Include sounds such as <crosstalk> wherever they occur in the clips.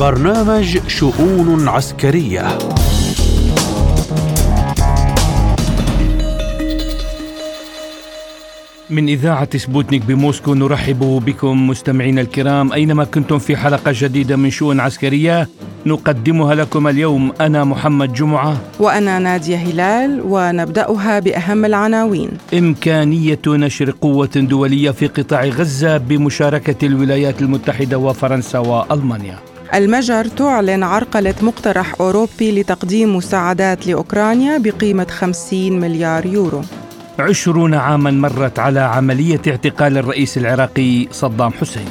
برنامج شؤون عسكرية. من إذاعة سبوتنيك بموسكو نرحب بكم مستمعينا الكرام. أينما كنتم في حلقة جديدة من شؤون عسكرية نقدمها لكم اليوم. أنا محمد جمعة. وأنا نادية هلال ونبدأها بأهم العناوين. إمكانية نشر قوة دولية في قطاع غزة بمشاركة الولايات المتحدة وفرنسا وألمانيا. المجر تعلن عرقلة مقترح أوروبي لتقديم مساعدات لأوكرانيا بقيمة 50 مليار يورو. عشرون عاما مرت على عملية اعتقال الرئيس العراقي صدام حسين.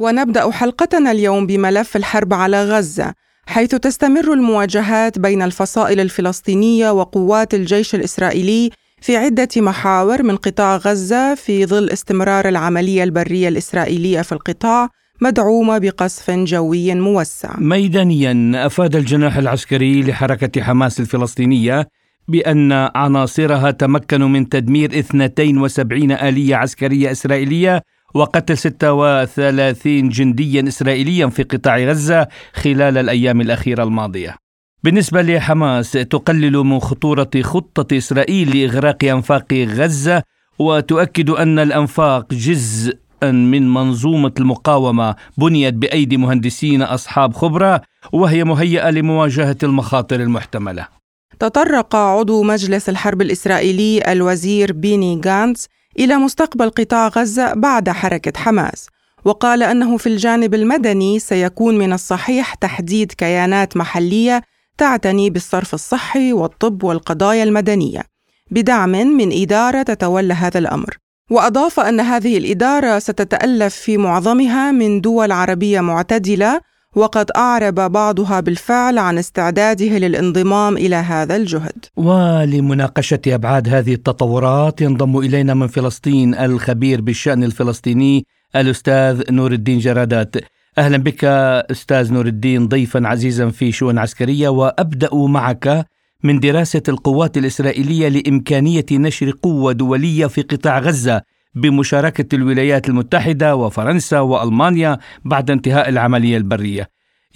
ونبدأ حلقتنا اليوم بملف الحرب على غزة حيث تستمر المواجهات بين الفصائل الفلسطينية وقوات الجيش الإسرائيلي في عدة محاور من قطاع غزة في ظل استمرار العملية البرية الإسرائيلية في القطاع مدعومة بقصف جوي موسع. ميدانيا أفاد الجناح العسكري لحركة حماس الفلسطينية بأن عناصرها تمكنوا من تدمير 72 آلية عسكرية إسرائيلية وقتل 36 جنديا اسرائيليا في قطاع غزة خلال الأيام الأخيرة الماضية. بالنسبة لحماس تقلل من خطورة خطة إسرائيل لإغراق أنفاق غزة وتؤكد أن الأنفاق جزء من منظومة المقاومة بنيت بأيدي مهندسين أصحاب خبرة وهي مهيئة لمواجهة المخاطر المحتملة. تطرق عضو مجلس الحرب الإسرائيلي الوزير بيني غانتس إلى مستقبل قطاع غزة بعد حركة حماس وقال أنه في الجانب المدني سيكون من الصحيح تحديد كيانات محلية تعتني بالصرف الصحي والطب والقضايا المدنية بدعم من إدارة تتولى هذا الأمر وأضاف أن هذه الإدارة ستتألف في معظمها من دول عربية معتدلة وقد أعرب بعضها بالفعل عن استعداده للانضمام إلى هذا الجهد. ولمناقشة أبعاد هذه التطورات ينضم إلينا من فلسطين الخبير بالشأن الفلسطيني الأستاذ نور الدين جرادات. أهلا بك أستاذ نور الدين ضيفا عزيزا في شؤون عسكرية وأبدأ معك من دراسة القوات الإسرائيلية لإمكانية نشر قوة دولية في قطاع غزة بمشاركة الولايات المتحدة وفرنسا وألمانيا بعد انتهاء العملية البرية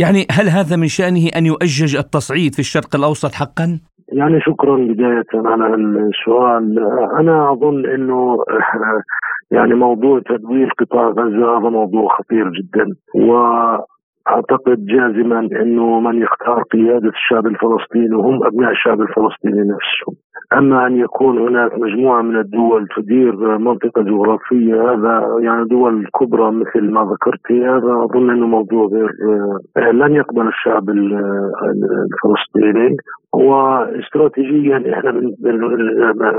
يعني هل هذا من شأنه أن يؤجج التصعيد في الشرق الأوسط حقا؟ يعني شكرا بداية على السؤال أنا أظن أنه يعني موضوع تدوير قطاع غزة هذا موضوع خطير جدا. و أعتقد جازما إنه من يختار قيادة الشعب الفلسطيني هم أبناء الشعب الفلسطيني نفسهم. أما أن يكون هناك مجموعة من الدول تدير منطقة جغرافية هذا يعني دول كبرى مثل ما ذكرت هذا أظن إنه موضوع غير لن يقبل الشعب الفلسطيني واستراتيجيا إحنا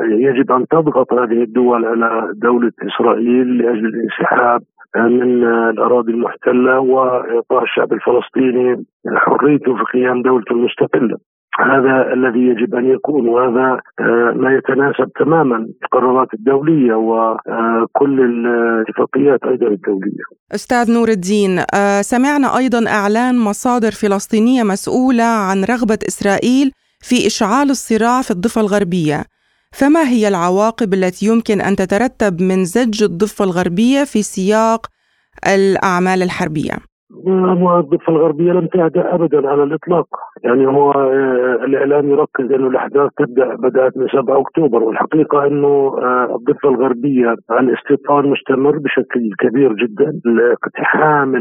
يجب أن تضغط هذه الدول على دولة إسرائيل لأجل الانسحاب من الأراضي المحتلة وإعطاء الشعب الفلسطيني حريته في قيام دولته المستقلة. هذا الذي يجب أن يكون وهذا آه، ما يتناسب تماما القرارات الدولية وكل الاتفاقيات أيضا الدولية. أستاذ نور الدين آه، سمعنا أيضا إعلان مصادر فلسطينية مسؤولة عن رغبة إسرائيل في إشعال الصراع في الضفة الغربية. فما هي العواقب التي يمكن أن تترتب من زج الضفة الغربية في سياق الأعمال الحربية؟ الضفه الغربية لم تهدأ ابدا على الإطلاق، يعني هو آه، الإعلام يركز إنه الأحداث تبدأ بدأت من 7 أكتوبر والحقيقة إنه آه، الضفة الغربية الاستيطان مستمر بشكل كبير جدا، اقتحام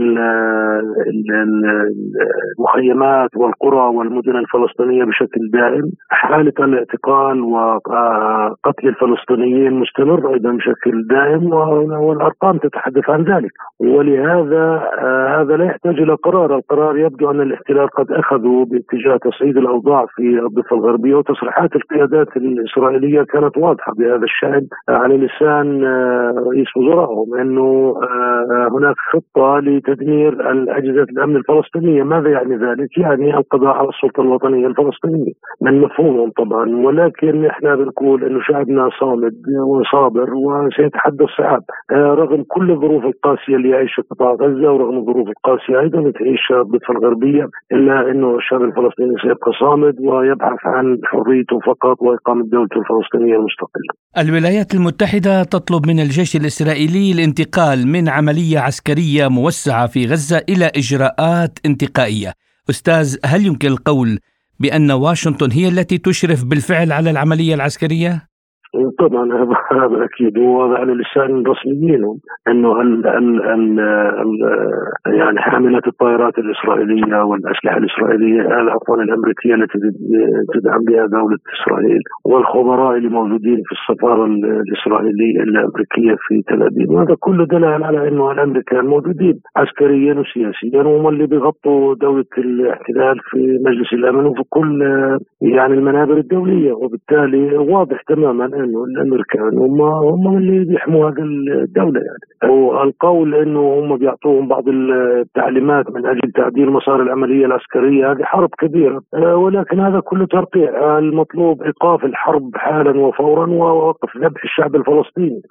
المخيمات والقرى والمدن الفلسطينية بشكل دائم، حالة الاعتقال وقتل الفلسطينيين مستمر أيضا بشكل دائم والأرقام تتحدث عن ذلك، ولهذا آه، هذا لا يحتاج إلى قرار، القرار يبدو أن الاحتلال قد أخذوا باتجاه تصعيد الأوضاع في الضفة الغربية وتصريحات القيادات الإسرائيلية كانت واضحة بهذا الشأن على لسان آه، رئيس وزرائهم أنه آه، هناك خطة لتدمير الأجهزة الأمن الفلسطينية، ماذا يعني ذلك؟ يعني القضاء على السلطة الوطنية الفلسطينية. من مفهومهم طبعا ولكن إحنا بنقول أنه شعبنا صامد وصابر وسيتحدى الصعاب آه، رغم كل الظروف القاسية اللي يعيشها قطاع غزة ورغم الظروف القاسية أيضا تعيش الضفه الغربية إلا إنه الشعب الفلسطيني سيبقى صامد ويبحث عن حريته فقط وإقامة دولته الفلسطينية المستقلة. الولايات المتحدة تطلب من الجيش الإسرائيلي الانتقال من عملية عسكرية موسعة في غزة إلى إجراءات انتقائية. أستاذ هل يمكن القول بأن واشنطن هي التي تشرف بالفعل على العملية العسكرية؟ طبعا هذا <laughs> أكيد. وهذا على لسان الرسميين أنه ال ال ال يعني حامله الطائرات الإسرائيلية والأسلحة الإسرائيلية عفوا الأمريكية التي تدعم بها دوله إسرائيل والخبراء اللي موجودين في السفارة الإسرائيلية الأمريكية في تل أبيب. وهذا كله دلال على أنه الأمريكان موجودين عسكريا وسياسيا وهم اللي بيغطوا دولة الاحتلال في مجلس الأمن وفي كل يعني المنابر الدولية وبالتالي واضح تماما انه الامريكان هم هم اللي بيحموا هذه الدولة يعني. والقول انه هم بيعطوهم بعض التعليمات من أجل تعديل مسار العملية العسكرية. هذه حرب كبيرة. آه، ولكن هذا كله ترقيع. المطلوب إيقاف الحرب حالا وفورا ووقف ذبح الشعب الفلسطيني.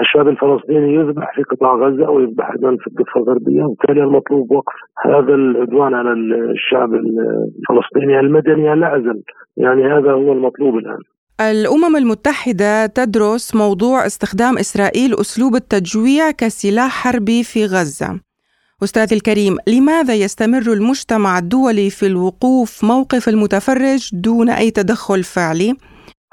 الشعب الفلسطيني يذبح في قطاع غزة ويذبح أيضا في الضفة الغربية وبالتالي المطلوب وقف هذا العدوان على الشعب الفلسطيني المدني لا يعني هذا هو المطلوب الآن. الأمم المتحدة تدرس موضوع استخدام إسرائيل أسلوب التجويع كسلاح حربي في غزة. أستاذ الكريم لماذا يستمر المجتمع الدولي في الوقوف موقف المتفرج دون أي تدخل فعلي؟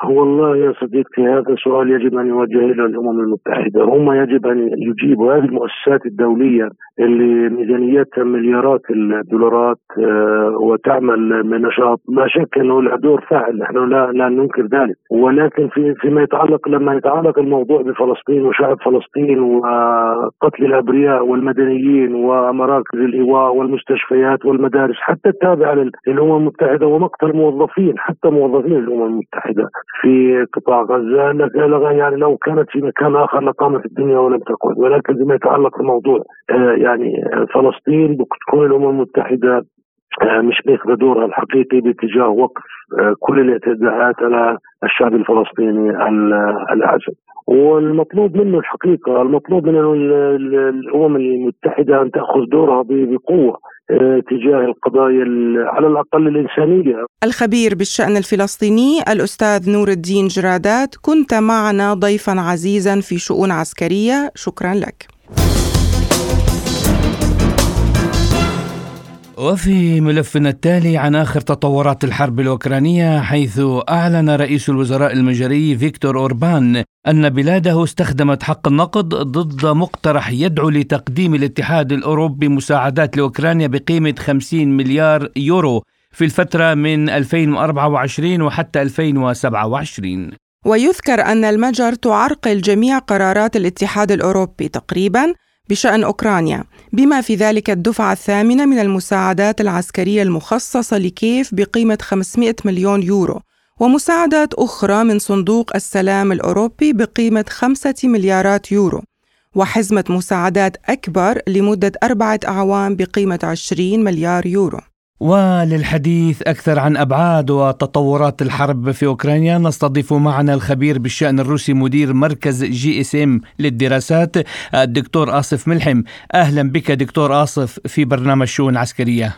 والله يا صديقتي هذا سؤال يجب أن يوجه إلى الأمم المتحدة، هم يجب أن يجيبوا هذه المؤسسات الدولية اللي ميزانيتها مليارات الدولارات آه، وتعمل بنشاط لا شك أنه لها دور فاعل نحن لا لا ننكر ذلك. ولكن في فيما يتعلق لما يتعلق الموضوع بفلسطين وشعب فلسطين وقتل الأبرياء والمدنيين ومراكز الإيواء والمستشفيات والمدارس حتى التابعة للأمم المتحدة ومقتل موظفين حتى موظفين الامم المتحدة. في قطاع غزة يعني لو كانت في مكان آخر لقامت الدنيا ولم تقعد ولكن فيما يتعلق بالموضوع آه، يعني فلسطين بتكون الأمم المتحدة آه، مش بياخذ دورها الحقيقي باتجاه وقف آه، كل الاعتداءات على الشعب الفلسطيني العزل والمطلوب منه الحقيقة المطلوب من الأمم المتحدة أن تأخذ دورها بقوة. آه، تجاه القضايا على الأقل الإنسانية. الخبير بالشأن الفلسطيني الأستاذ نور الدين جرادات كنت معنا ضيفا عزيزا في شؤون عسكرية شكرا لك. وفي ملفنا التالي عن آخر تطورات الحرب الأوكرانية حيث أعلن رئيس الوزراء المجري فيكتور أوربان أن بلاده استخدمت حق النقد ضد مقترح يدعو لتقديم الاتحاد الأوروبي مساعدات لأوكرانيا بقيمة 50 مليار يورو في الفترة من 2024 وحتى 2027 ويذكر أن المجر تعرقل جميع قرارات الاتحاد الأوروبي تقريباً بشأن أوكرانيا بما في ذلك الدفعة الثامنة من المساعدات العسكرية المخصصة لكيف بقيمة 500 مليون يورو ومساعدات أخرى من صندوق السلام الأوروبي بقيمة 5 مليارات يورو وحزمة مساعدات أكبر لمدة أربعة أعوام بقيمة 20 مليار يورو. وللحديث أكثر عن أبعاد وتطورات الحرب في أوكرانيا نستضيف معنا الخبير بالشأن الروسي مدير مركز GSM للدراسات الدكتور آصف ملحم. أهلا بك دكتور آصف في برنامج شؤون عسكرية.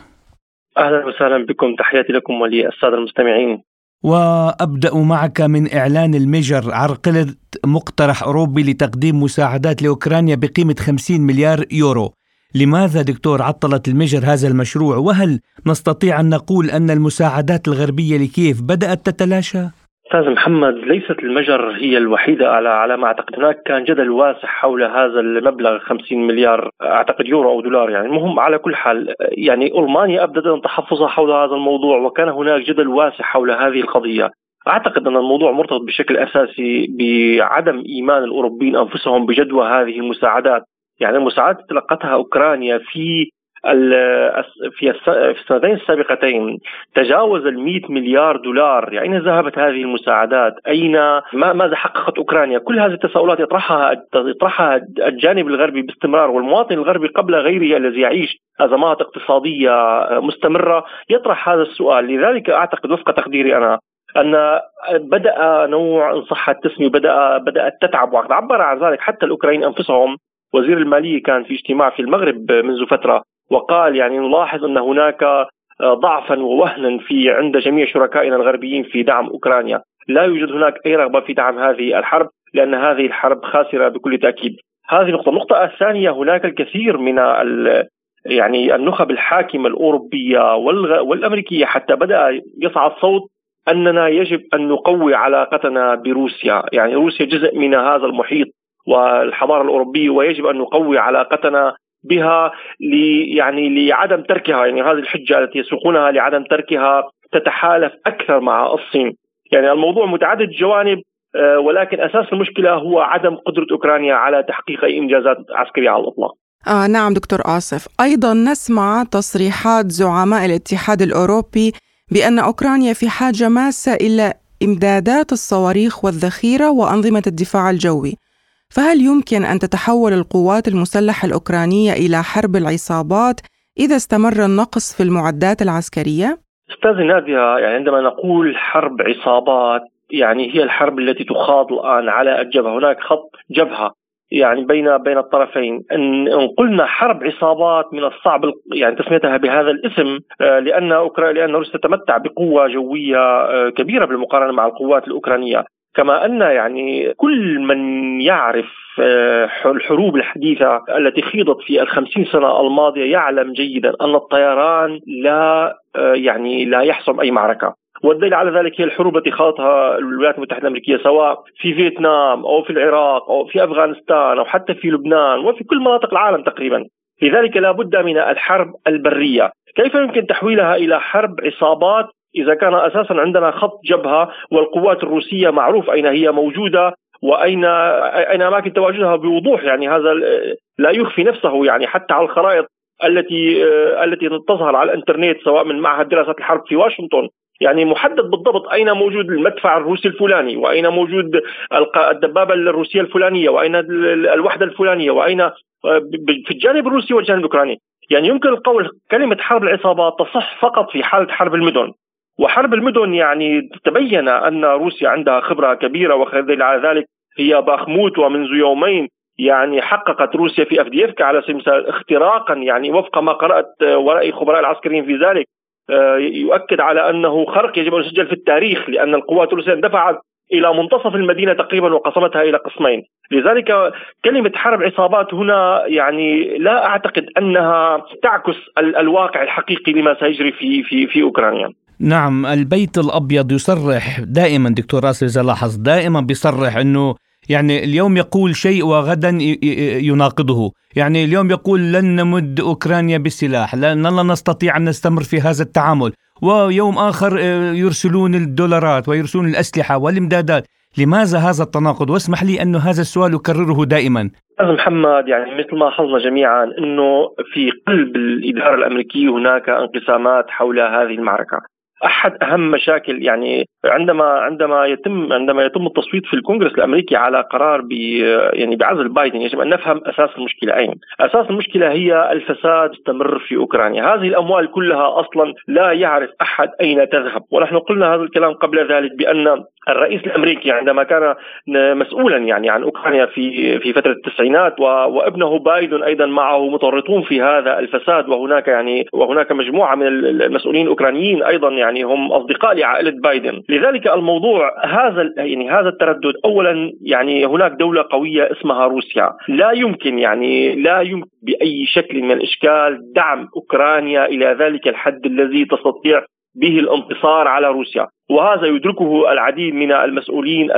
أهلا وسهلا بكم. تحياتي لكم وللسادة المستمعين. وأبدأ معك من إعلان الميجر عرقله مقترح أوروبي لتقديم مساعدات لأوكرانيا بقيمة 50 مليار يورو. لماذا دكتور عطلت المجر هذا المشروع؟ وهل نستطيع أن نقول أن المساعدات الغربية لكيف بدأت تتلاشى؟ أستاذ محمد ليست المجر هي الوحيدة على على ما أعتقد. هناك كان جدل واسع حول هذا المبلغ 50 مليار أعتقد يورو أو دولار يعني. المهم على كل حال يعني ألمانيا أبدت تحفظها حول هذا الموضوع وكان هناك جدل واسع حول هذه القضية. أعتقد أن الموضوع مرتبط بشكل أساسي بعدم إيمان الأوروبيين أنفسهم بجدوى هذه المساعدات. يعني المساعدات تلقتها أوكرانيا في في السنتين السابقتين تجاوز ال 100 مليار دولار، يعني أين ذهبت هذه المساعدات؟ ما ماذا حققت أوكرانيا؟ كل هذه التساؤلات يطرحها يطرحها الجانب الغربي باستمرار والمواطن الغربي قبل غيره الذي يعيش أزمات اقتصادية مستمرة يطرح هذا السؤال، لذلك أعتقد وفق تقديري أنا أن بدأ نوع إن صح التسمية بدا بدأت تتعب وعبر عن ذلك حتى الأوكرانيين أنفسهم وزير المالية كان في اجتماع في المغرب منذ فترة وقال يعني نلاحظ أن هناك آه، ضعفا ووهنا في عند جميع شركائنا الغربيين في دعم أوكرانيا، لا يوجد هناك أي رغبة في دعم هذه الحرب لأن هذه الحرب خاسرة بكل تأكيد. هذه نقطه، النقطة الثانية هناك الكثير من يعني النخب الحاكمة الأوروبية والأمريكية حتى بدأ يصعد صوت أننا يجب أن نقوي علاقتنا بروسيا، يعني روسيا جزء من هذا المحيط. والحضارة الأوروبية ويجب أن نقوي علاقتنا بها لي يعني لعدم تركها يعني هذه الحجة التي يسوقونها لعدم تركها تتحالف أكثر مع الصين. يعني الموضوع متعدد الجوانب آه، ولكن أساس المشكلة هو عدم قدرة أوكرانيا على تحقيق أي إنجازات عسكرية على الإطلاق. آه نعم دكتور آصف. أيضا نسمع تصريحات زعماء الاتحاد الأوروبي بأن أوكرانيا في حاجة ماسة إلى إمدادات الصواريخ والذخيرة وأنظمة الدفاع الجوي. فهل يمكن أن تتحول القوات المسلحة الأوكرانية إلى حرب العصابات إذا استمر النقص في المعدات العسكرية؟ أستاذ نادية يعني عندما نقول حرب عصابات يعني هي الحرب التي تخاض الآن على الجبهة. هناك خط جبهة يعني بين بين الطرفين. إن قلنا حرب عصابات من الصعب يعني تسميتها بهذا الاسم آه، لأن اوكرانيا لأن روسيا تتمتع بقوة جوية آه، كبيرة بالمقارنة مع القوات الأوكرانية. كما أن يعني كل من يعرف آه، الحروب الحديثة التي خيضت في الخمسين سنة الماضية يعلم جيدا أن الطيران لا يعني لا يحسم أي معركة. والدليل على ذلك هي الحروب التي خاضتها الولايات المتحدة الأمريكية سواء في فيتنام أو في العراق أو في أفغانستان أو حتى في لبنان وفي كل مناطق العالم تقريبا. لذلك لا بد من الحرب البرية. كيف يمكن تحويلها إلى حرب عصابات؟ إذا كان أساسا عندنا خط جبهة والقوات الروسية معروف أين هي موجودة واين أين أماكن تواجدها بوضوح يعني هذا لا يخفي نفسه يعني حتى على الخرائط التي التي تظهر على الإنترنت سواء من معهد دراسات الحرب في واشنطن. يعني محدد بالضبط أين موجود المدفع الروسي الفلاني وأين موجود الدبابة الروسية الفلانية وأين الوحدة الفلانية وأين في الجانب الروسي والجانب الأوكراني. يعني يمكن القول كلمة حرب العصابات تصح فقط في حالة حرب المدن. وحرب المدن يعني تبين أن روسيا عندها خبرة كبيرة وخذل على ذلك هي باخموت ومنذ يومين يعني حققت روسيا في افديفكا على سبيل المثال اختراقا يعني وفق ما قرأت ورأي خبراء العسكريين في ذلك آه، يؤكد على أنه خرق يجب أن يسجل في التاريخ لأن القوات الروسية اندفعت إلى منتصف المدينة تقريبا وقسمتها إلى قسمين، لذلك كلمة حرب عصابات هنا يعني لا أعتقد أنها تعكس الواقع الحقيقي لما سيجري في في في أوكرانيا. نعم البيت الأبيض يصرح دائما دكتور راسل إذا لاحظ دائما بيصرح إنه يعني اليوم يقول شيء وغدا يناقضه. يعني اليوم يقول لن نمد أوكرانيا بالسلاح لن نستطيع أن نستمر في هذا التعامل. ويوم آخر آه، يرسلون الدولارات ويرسلون الأسلحة والإمدادات. لماذا هذا التناقض؟ واسمح لي أن هذا السؤال أكرره دائما. أستاذ محمد يعني مثل ما لاحظنا جميعا أنه في قلب الإدارة الأمريكية هناك انقسامات حول هذه المعركة. أحد أهم مشاكل يعني عندما عندما يتم عندما يتم التصويت في الكونغرس الأمريكي على قرار ب يعني بعزل بايدن يجب أن نفهم أساس المشكلة أين؟ أساس المشكلة هي الفساد استمر في أوكرانيا، هذه الأموال كلها أصلا لا يعرف أحد أين تذهب، ونحن قلنا هذا الكلام قبل ذلك بأن الرئيس الأمريكي عندما كان مسؤولا يعني عن أوكرانيا في في فترة التسعينات وابنه بايدن أيضا معه متورطون في هذا الفساد وهناك يعني وهناك مجموعة من المسؤولين الاوكرانيين أيضا يعني هم أصدقاء لعائلة بايدن، لذلك الموضوع هذا يعني هذا التردد اولا يعني هناك دولة قوية اسمها روسيا، لا يمكن يعني لا يمكن بأي شكل من الإشكال دعم أوكرانيا إلى ذلك الحد الذي تستطيع به الانتصار على روسيا. وهذا يدركه العديد من المسؤولين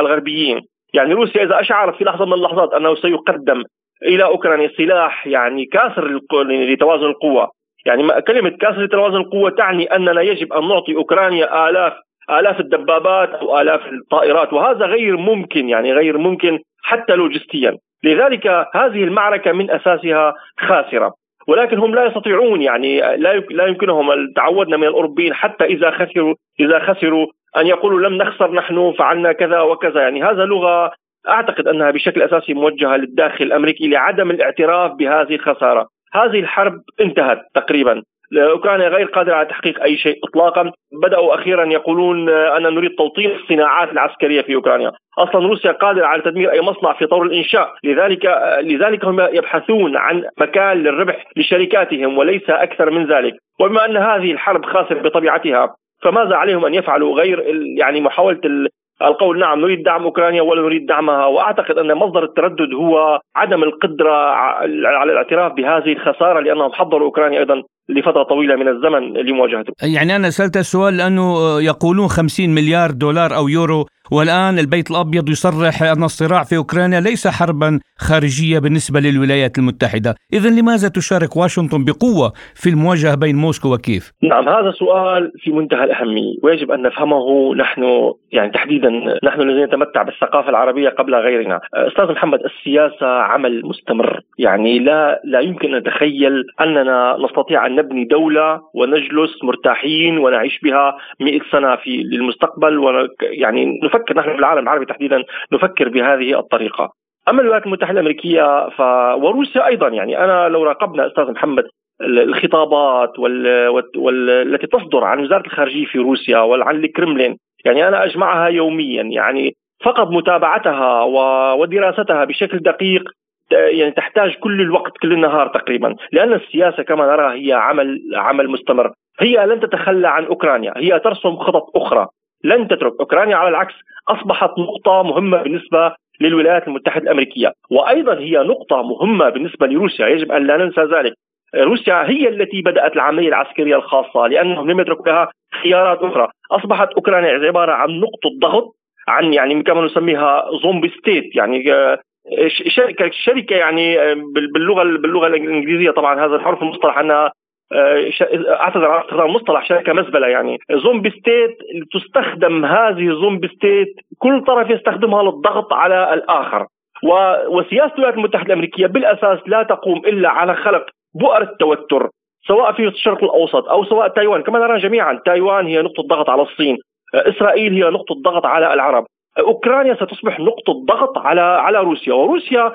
الغربيين. يعني روسيا إذا أشعرت في لحظة من اللحظات أنه سيقدم إلى أوكرانيا سلاح يعني كاسر لتوازن القوة. يعني كلمة كاسر لتوازن القوة تعني أننا يجب أن نعطي أوكرانيا آلاف آلاف الدبابات أو آلاف الطائرات. وهذا غير ممكن يعني غير ممكن حتى لوجستيا. لذلك هذه المعركة من أساسها خاسرة. ولكن هم لا يستطيعون يعني لا لا يمكنهم تعودنا من الأوروبيين حتى إذا خسروا إذا خسروا أن يقولوا لم نخسر نحن فعلنا كذا وكذا. يعني هذا لغة أعتقد أنها بشكل أساسي موجهة للداخل الأمريكي لعدم الاعتراف بهذه الخسارة، هذه الحرب انتهت تقريبا. اوكرانيا غير قادره على تحقيق أي شيء اطلاقا. بدأوا أخيرا يقولون أن نريد توطين الصناعات العسكرية في أوكرانيا. أصلا روسيا قادرة على تدمير أي مصنع في طور الإنشاء. لذلك لذلك هم يبحثون عن مكان للربح لشركاتهم وليس أكثر من ذلك. وبما أن هذه الحرب خاسرة بطبيعتها فماذا عليهم أن يفعلوا غير يعني محاولة القول نعم نريد دعم أوكرانيا ولا نريد دعمها. وأعتقد أن مصدر التردد هو عدم القدرة على الاعتراف بهذه الخسارة لأنهم حضروا أوكرانيا أيضا. لفترة طويلة من الزمن لمواجهته. يعني أنا سألت السؤال لأنه يقولون 50 مليار دولار أو يورو والآن البيت الأبيض يصرح أن الصراع في أوكرانيا ليس حربا خارجية بالنسبة للولايات المتحدة. إذا لماذا تشارك واشنطن بقوة في المواجهة بين موسكو وكيف؟ نعم هذا سؤال في منتهى الأهمية. ويجب أن نفهمه نحن يعني تحديدا نحن الذين نتمتع بالثقافة العربية قبل غيرنا. أستاذ محمد السياسة عمل مستمر. يعني لا لا يمكن أن نتخيل أننا نستطيع أن نبني دولة ونجلس مرتاحين ونعيش بها 100 سنة في للمستقبل يعني نفكر نفكر نحن في العالم العربي تحديدا نفكر بهذه الطريقة. أما الولايات المتحدة الأمريكية ف وروسيا أيضا يعني أنا لو راقبنا أستاذ محمد الخطابات وال... وال... التي تصدر عن وزارة الخارجية في روسيا وعن الكرملين يعني أنا أجمعها يوميا يعني فقط متابعتها و... ودراستها بشكل دقيق يعني تحتاج كل الوقت كل النهار تقريبا. لأن السياسة كما نرى هي عمل عمل مستمر. هي لن تتخلى عن أوكرانيا هي ترسم خطط أخرى. لن تترك أوكرانيا. على العكس أصبحت نقطة مهمة بالنسبة للولايات المتحدة الأمريكية. وأيضا هي نقطة مهمة بالنسبة لروسيا. يجب أن لا ننسى ذلك. روسيا هي التي بدأت العملية العسكرية الخاصة لأنهم لم يتركوا لها خيارات أخرى. أصبحت أوكرانيا عبارة عن نقطة ضغط عن يعني كما نسميها zombie state. يعني آه، شركة شركة يعني آه، باللغة باللغة الإنجليزية طبعا. هذا الحرف المصطلح أنها اعتذر عن استخدام مصطلح شركة مزبلة يعني. zombie state تستخدم هذه zombie state كل طرف يستخدمها للضغط على الآخر. وسياسة الولايات المتحدة الأمريكية بالأساس لا تقوم إلا على خلق بؤر التوتر سواء في الشرق الأوسط أو سواء تايوان. كما نرى جميعا تايوان هي نقطة ضغط على الصين إسرائيل هي نقطة ضغط على العرب. أوكرانيا ستصبح نقطة ضغط على على روسيا وروسيا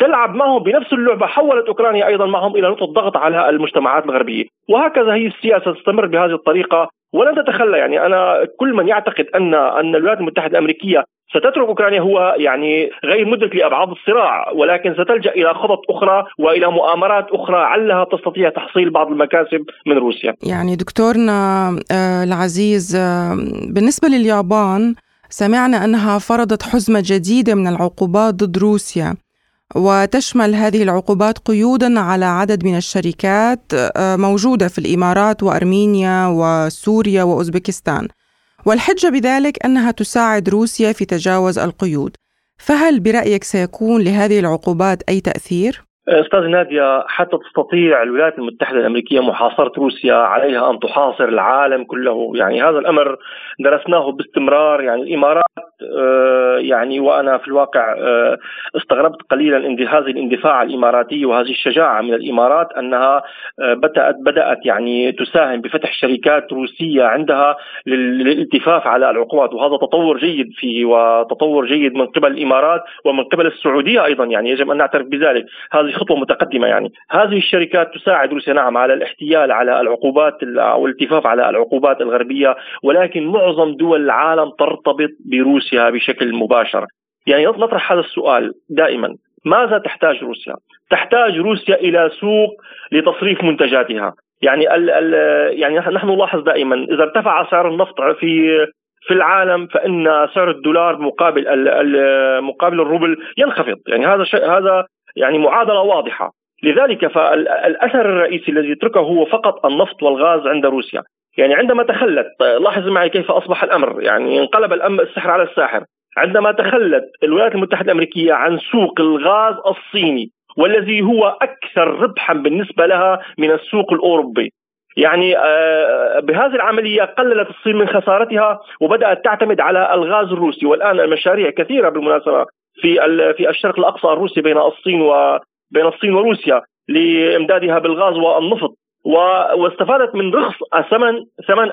تلعب معهم بنفس اللعبة حولت أوكرانيا أيضا معهم إلى نقطة ضغط على المجتمعات الغربية. وهكذا هي السياسة تستمر بهذه الطريقة. ولن تتخلى يعني أنا كل من يعتقد ان أن الولايات المتحدة الأمريكية ستترك أوكرانيا هو يعني غير مدرك لأبعاد الصراع ولكن ستلجأ إلى خطط أخرى وإلى مؤامرات أخرى علها تستطيع تحصيل بعض المكاسب من روسيا. يعني دكتورنا آه، العزيز آه، بالنسبة لليابان سمعنا أنها فرضت حزمة جديدة من العقوبات ضد روسيا. وتشمل هذه العقوبات قيودا على عدد من الشركات آه، موجودة في الإمارات وأرمينيا وسوريا وأوزبكستان. والحجة بذلك أنها تساعد روسيا في تجاوز القيود. فهل برأيك سيكون لهذه العقوبات أي تأثير؟ أستاذ نادية حتى تستطيع الولايات المتحدة الأمريكية محاصرة روسيا عليها أن تحاصر العالم كله، يعني هذا الأمر درسناه باستمرار. يعني الإمارات آه، يعني وأنا في الواقع آه، استغربت قليلا هذه الاندفاع الإماراتي وهذه الشجاعة من الإمارات أنها آه، بدأت بدأت يعني تساهم بفتح شركات روسية عندها للالتفاف على العقوبات وهذا تطور جيد فيه وتطور جيد من قبل الإمارات ومن قبل السعودية أيضا يعني يجب أن نعترف بذلك. هذه خطوة متقدمة يعني. هذه الشركات تساعد روسيا نعم على الاحتيال على العقوبات أو الالتفاف على العقوبات الغربية ولكن معظم دول العالم ترتبط بروسيا. بشكل مباشر. يعني نطرح هذا السؤال دائما. ماذا تحتاج روسيا؟ تحتاج روسيا إلى سوق لتصريف منتجاتها، يعني ال ال يعني نحن نلاحظ دائما إذا ارتفع سعر النفط في في العالم فإن سعر الدولار مقابل مقابل الروبل ينخفض، يعني هذا هذا يعني معادلة واضحة. لذلك فالاثر الرئيسي الذي يتركه هو فقط النفط والغاز عند روسيا. يعني عندما تخلت لاحظ معي كيف أصبح الأمر يعني انقلب الامر السحر على الساحر. عندما تخلت الولايات المتحدة الأمريكية عن سوق الغاز الصيني والذي هو أكثر ربحا بالنسبة لها من السوق الأوروبي. يعني آه، بهذه العملية قللت الصين من خسارتها وبدأت تعتمد على الغاز الروسي. والآن المشاريع كثيرة بالمناسبة في في الشرق الأقصى الروسي بين الصين وبين الصين وروسيا لإمدادها بالغاز والنفط. واستفادت من رخص ثمن ثمن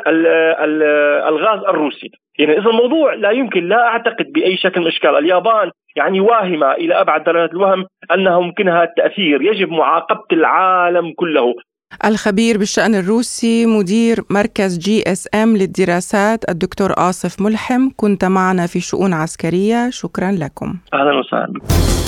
الغاز الروسي. يعني إذا الموضوع لا يمكن لا أعتقد بأي شكل من الأشكال. اليابان يعني واهمة إلى أبعد درجات الوهم أنها ممكنها التاثير يجب معاقبة العالم كله. الخبير بالشأن الروسي مدير مركز GSM للدراسات الدكتور آصف ملحم كنت معنا في شؤون عسكرية. شكرا لكم. أهلا وسهلا.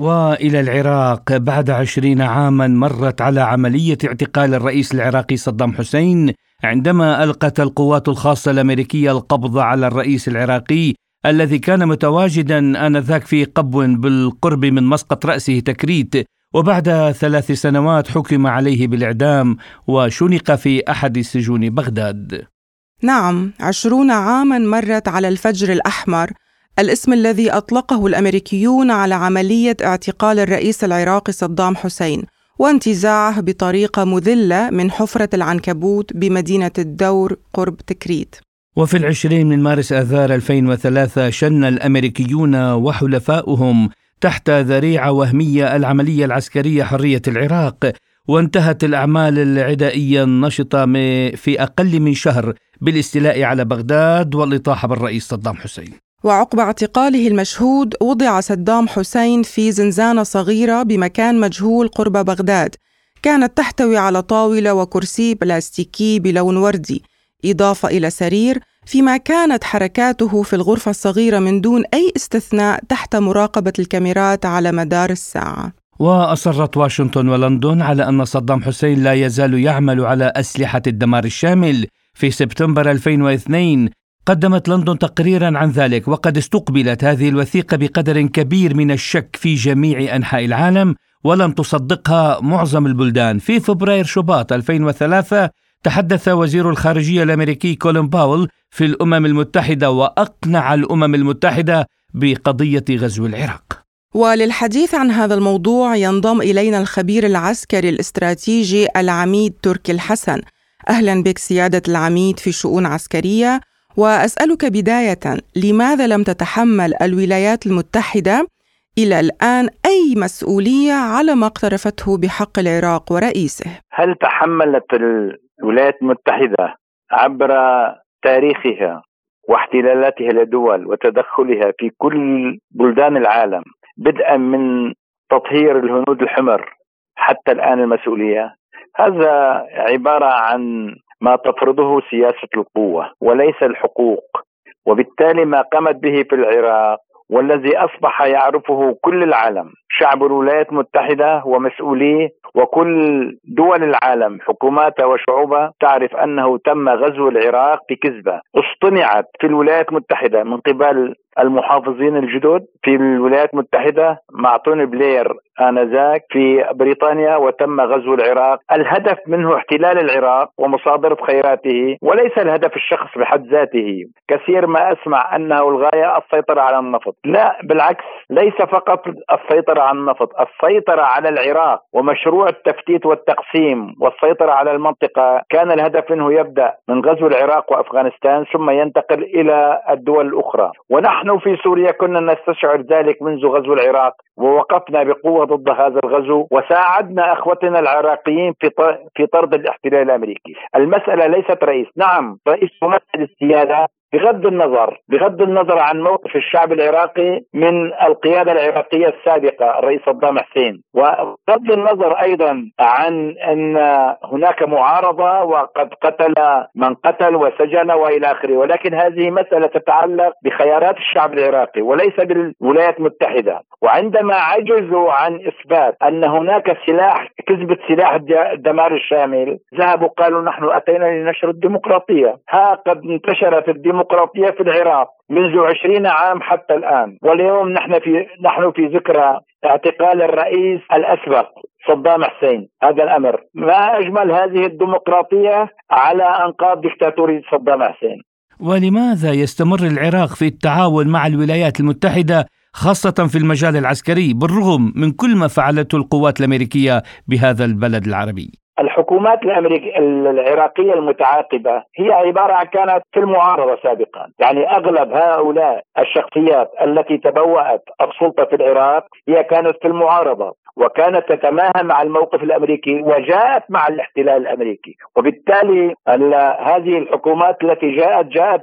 وإلى العراق. بعد عشرين عاما مرت على عملية اعتقال الرئيس العراقي صدام حسين عندما ألقت القوات الخاصة الأمريكية القبض على الرئيس العراقي الذي كان متواجدا آنذاك في قبو بالقرب من مسقط رأسه تكريت. وبعد ثلاث سنوات حكم عليه بالإعدام وشنق في أحد سجون بغداد. نعم عشرون عاما مرت على الفجر الأحمر الاسم الذي أطلقه الأمريكيون على عملية اعتقال الرئيس العراقي صدام حسين وانتزاعه بطريقة مذلة من حفرة العنكبوت بمدينة الدور قرب تكريت. وفي العشرين من مارس آذار 2003 شن الأمريكيون وحلفاؤهم تحت ذريعة وهمية العملية العسكرية حرية العراق وانتهت الأعمال العدائية النشطة في أقل من شهر بالاستيلاء على بغداد والإطاحة بالرئيس صدام حسين. وعقب اعتقاله المشهود وضع صدام حسين في زنزانة صغيرة بمكان مجهول قرب بغداد. كانت تحتوي على طاولة وكرسي بلاستيكي بلون وردي. إضافة إلى سرير فيما كانت حركاته في الغرفة الصغيرة من دون أي استثناء تحت مراقبة الكاميرات على مدار الساعة. وأصرت واشنطن ولندن على أن صدام حسين لا يزال يعمل على أسلحة الدمار الشامل. في سبتمبر 2002 قدمت لندن تقريرا عن ذلك وقد استقبلت هذه الوثيقة بقدر كبير من الشك في جميع أنحاء العالم ولم تصدقها معظم البلدان. في فبراير شباط 2003 تحدث وزير الخارجية الأمريكي كولين باول في الأمم المتحدة وأقنع الأمم المتحدة بقضية غزو العراق. وللحديث عن هذا الموضوع ينضم إلينا الخبير العسكري الاستراتيجي العميد تركي الحسن. أهلا بك سيادة العميد في شؤون عسكرية وأسألك بداية لماذا لم تتحمل الولايات المتحدة إلى الآن أي مسؤولية على ما اقترفته بحق العراق ورئيسه؟ هل تحملت الولايات المتحدة عبر تاريخها واحتلالاتها لدول وتدخلها في كل بلدان العالم بدءا من تطهير الهنود الحمر حتى الآن المسؤولية هذا عبارة عن ما تفرضه سياسة القوة وليس الحقوق وبالتالي ما قامت به في العراق والذي أصبح يعرفه كل العالم. شعب الولايات المتحدة ومسؤوليه وكل دول العالم حكوماتها وشعوبها تعرف أنه تم غزو العراق بكذبة. اصطنعت في الولايات المتحدة من قبل المحافظين الجدد في الولايات المتحدة مع توني بلير آنذاك في بريطانيا وتم غزو العراق. الهدف منه احتلال العراق ومصادرة خيراته وليس الهدف الشخص بحد ذاته. كثير ما أسمع أنه الغاية السيطرة على النفط. لا بالعكس ليس فقط السيطرة على النفط السيطرة على العراق ومشروع التفتيت والتقسيم والسيطرة على المنطقة كان الهدف منه يبدأ من غزو العراق وأفغانستان ثم ينتقل إلى الدول الأخرى. ونحن نحن في سوريا كنا نستشعر ذلك منذ غزو العراق. ووقفنا بقوة ضد هذا الغزو وساعدنا أخوتنا العراقيين في في طرد الاحتلال الأمريكي، المسألة ليست رئيس، نعم رئيس ممثل السيادة بغض النظر بغض النظر عن موقف الشعب العراقي من القيادة العراقية السابقة الرئيس صدام حسين. وبغض النظر أيضا عن أن هناك معارضة وقد قتل من قتل وسجن وإلى آخره. ولكن هذه مسألة تتعلق بخيارات الشعب العراقي وليس بالولايات المتحدة. وعندما عجزوا عن إثبات أن هناك سلاح كذبة سلاح الدمار الشامل. ذهبوا قالوا نحن أتينا لنشر الديمقراطية. ها قد انتشرت الديمقراطية في العراق منذ عشرين عام حتى الآن. واليوم نحن في نحن في ذكرى اعتقال الرئيس الأسبق صدام حسين. هذا الأمر. ما أجمل هذه الديمقراطية على أنقاض دكتاتورية صدام حسين. ولماذا يستمر العراق في التعاون مع الولايات المتحدة خاصة في المجال العسكري بالرغم من كل ما فعلته القوات الأمريكية بهذا البلد العربي. الحكومات الأمريكية العراقية المتعاقبة هي عبارة عن كانت في المعارضة سابقا. يعني أغلب هؤلاء الشخصيات التي تبوأت السلطة في العراق هي كانت في المعارضة وكانت تتماهى مع الموقف الأمريكي وجاءت مع الاحتلال الأمريكي. وبالتالي هذه الحكومات التي جاءت جاءت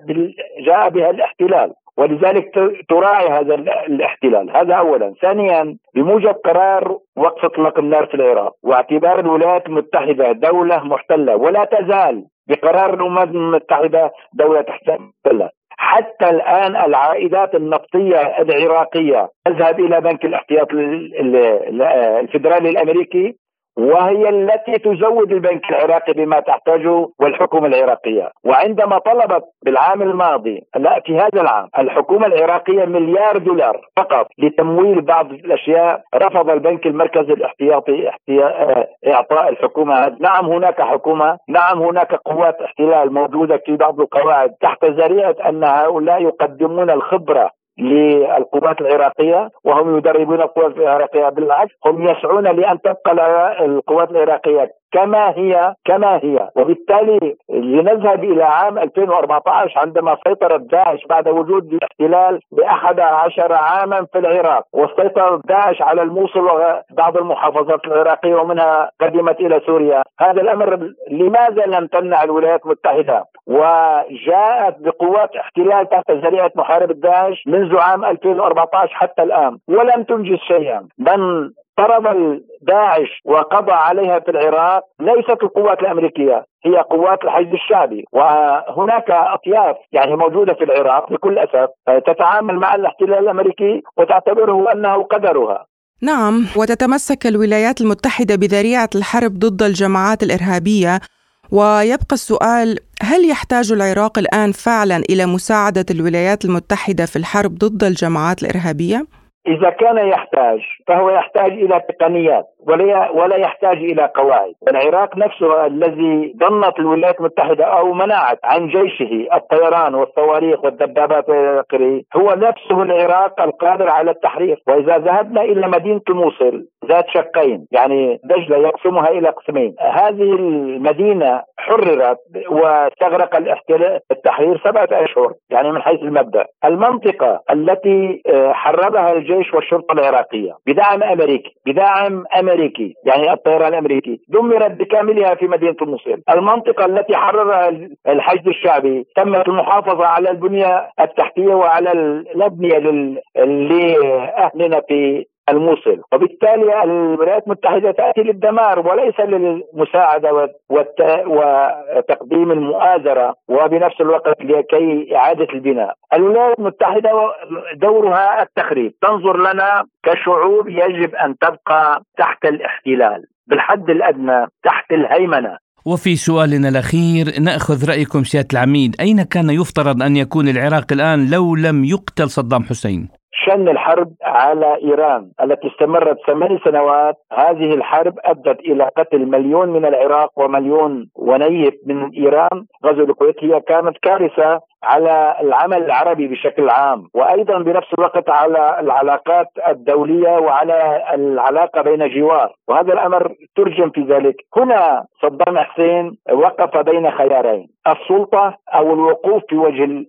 جاء بها الاحتلال. ولذلك تراعي هذا الاحتلال. هذا أولا. ثانيا بموجب قرار وقف اطلاق النار في العراق واعتبار الولايات المتحدة دولة محتلة ولا تزال بقرار الأمم المتحدة دولة محتلة. حتى الآن العائدات النفطية العراقية تذهب إلى بنك الاحتياط الفدرالي الأمريكي وهي التي تزود البنك العراقي بما تحتاجه والحكومة العراقية. وعندما طلبت بالعام الماضي لا في هذا العام الحكومة العراقية مليار دولار فقط لتمويل بعض الأشياء رفض البنك المركزي الاحتياطي إعطاء الحكومة. نعم هناك حكومة نعم هناك قوات احتلال موجودة في بعض القواعد. تحت ذريعة أن هؤلاء يقدمون الخبرة للقوات العراقية وهم يدربون القوات العراقية بالعكس هم يسعون لأن تبقى القوات العراقية كما هي كما هي. وبالتالي لنذهب إلى عام 2014 عندما سيطرت داعش بعد وجود الاحتلال بأحد عشر عاما في العراق. وسيطرت داعش على الموصل وبعض المحافظات العراقية ومنها قدمت إلى سوريا. هذا الأمر لماذا لم تمنع الولايات المتحدة؟ وجاءت بقوات احتلال تحت ذريعة محاربة داعش منذ عام 2014 حتى الآن. ولم تنجز شيئا. من طرد داعش وقضى عليها في العراق ليست القوات الأمريكية هي قوات الحشد الشعبي. وهناك أطياف يعني موجودة في العراق بكل أسف تتعامل مع الاحتلال الأمريكي وتعتبره أنه قدرها. نعم وتتمسك الولايات المتحدة بذريعة الحرب ضد الجماعات الإرهابية. ويبقى السؤال هل يحتاج العراق الآن فعلا إلى مساعدة الولايات المتحدة في الحرب ضد الجماعات الإرهابية؟ إذا كان يحتاج فهو يحتاج إلى تقنيات. ولا ولا يحتاج إلى قواعد. العراق نفسه الذي ضمت الولايات المتحدة أو منعت عن جيشه الطيران والصواريخ والدبابات وإلى آخره هو نفسه العراق القادر على التحرير وإذا ذهبنا إلى مدينة الموصل ذات شقين يعني دجلة يقسمها إلى قسمين. هذه المدينة حررت واستغرق الاحتلال التحرير سبعة أشهر يعني من حيث المبدأ. المنطقة التي آه، حررها الجيش والشرطة العراقية بدعم أمريكي بدعم أمريكي يعني الطيران الأمريكي. دمرت بكاملها في مدينة الموصل المنطقة التي حررها الحشد الشعبي تمت المحافظة على البنية التحتية وعلى الأبنية لأهلنا في الموصل. وبالتالي الولايات المتحدة تأتي للدمار وليس للمساعدة وتقديم المؤازرة وبنفس الوقت لكي إعادة البناء. الولايات المتحدة دورها التخريب. تنظر لنا كشعوب يجب أن تبقى تحت الاحتلال بالحد الأدنى تحت الهيمنة. وفي سؤالنا الأخير نأخذ رأيكم سيادة العميد. أين كان يفترض أن يكون العراق الآن لو لم يقتل صدام حسين؟ شن الحرب على إيران التي استمرت ثمان سنوات. هذه الحرب أدت إلى قتل مليون من العراق ومليون ونيف من إيران. غزو الكويت هي كانت كارثة على العمل العربي بشكل عام وأيضا بنفس الوقت على العلاقات الدولية وعلى العلاقة بين جوار وهذا الأمر ترجم في ذلك. هنا صدام حسين وقف بين خيارين السلطة أو الوقوف في وجه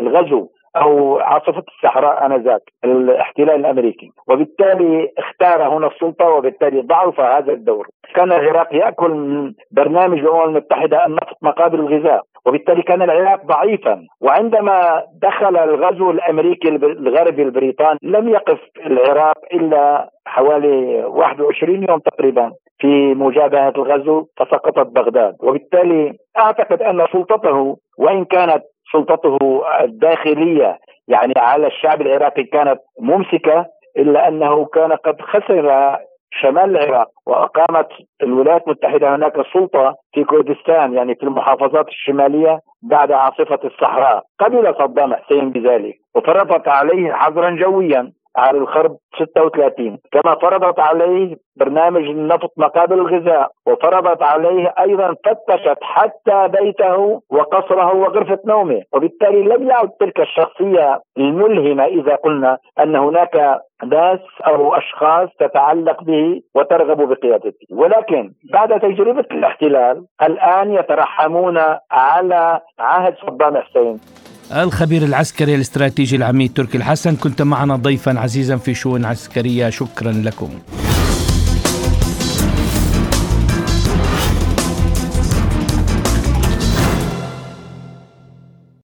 الغزو. أو عاصفة الصحراء آنذاك الاحتلال الأمريكي. وبالتالي اختار هنا السلطة وبالتالي ضعف هذا الدور. كان العراق يأكل من برنامج الأمم المتحدة النفط مقابل الغذاء. وبالتالي كان العراق ضعيفا. وعندما دخل الغزو الأمريكي الغربي البريطاني لم يقف العراق إلا حوالي 21 يوم تقريبا في مجابهة الغزو فسقطت بغداد. وبالتالي أعتقد أن سلطته وإن كانت سلطته الداخلية يعني على الشعب العراقي كانت ممسكة إلا أنه كان قد خسر شمال العراق وأقامت الولايات المتحدة هناك سلطة في كردستان يعني في المحافظات الشمالية بعد عاصفة الصحراء. قبل صدام حسين بذلك وفرضت عليه حظرا جويا. على الخرب 36 كما فرضت عليه برنامج النفط مقابل الغذاء وفرضت عليه أيضا فتشت حتى بيته وقصره وغرفة نومه. وبالتالي لم يعد تلك الشخصية الملهمة إذا قلنا أن هناك ناس أو أشخاص تتعلق به وترغب بقيادته. ولكن بعد تجربة الاحتلال الآن يترحمون على عهد صدام حسين. الخبير العسكري الاستراتيجي العميد تركي الحسن كنت معنا ضيفا عزيزا في شؤون عسكرية شكرا لكم.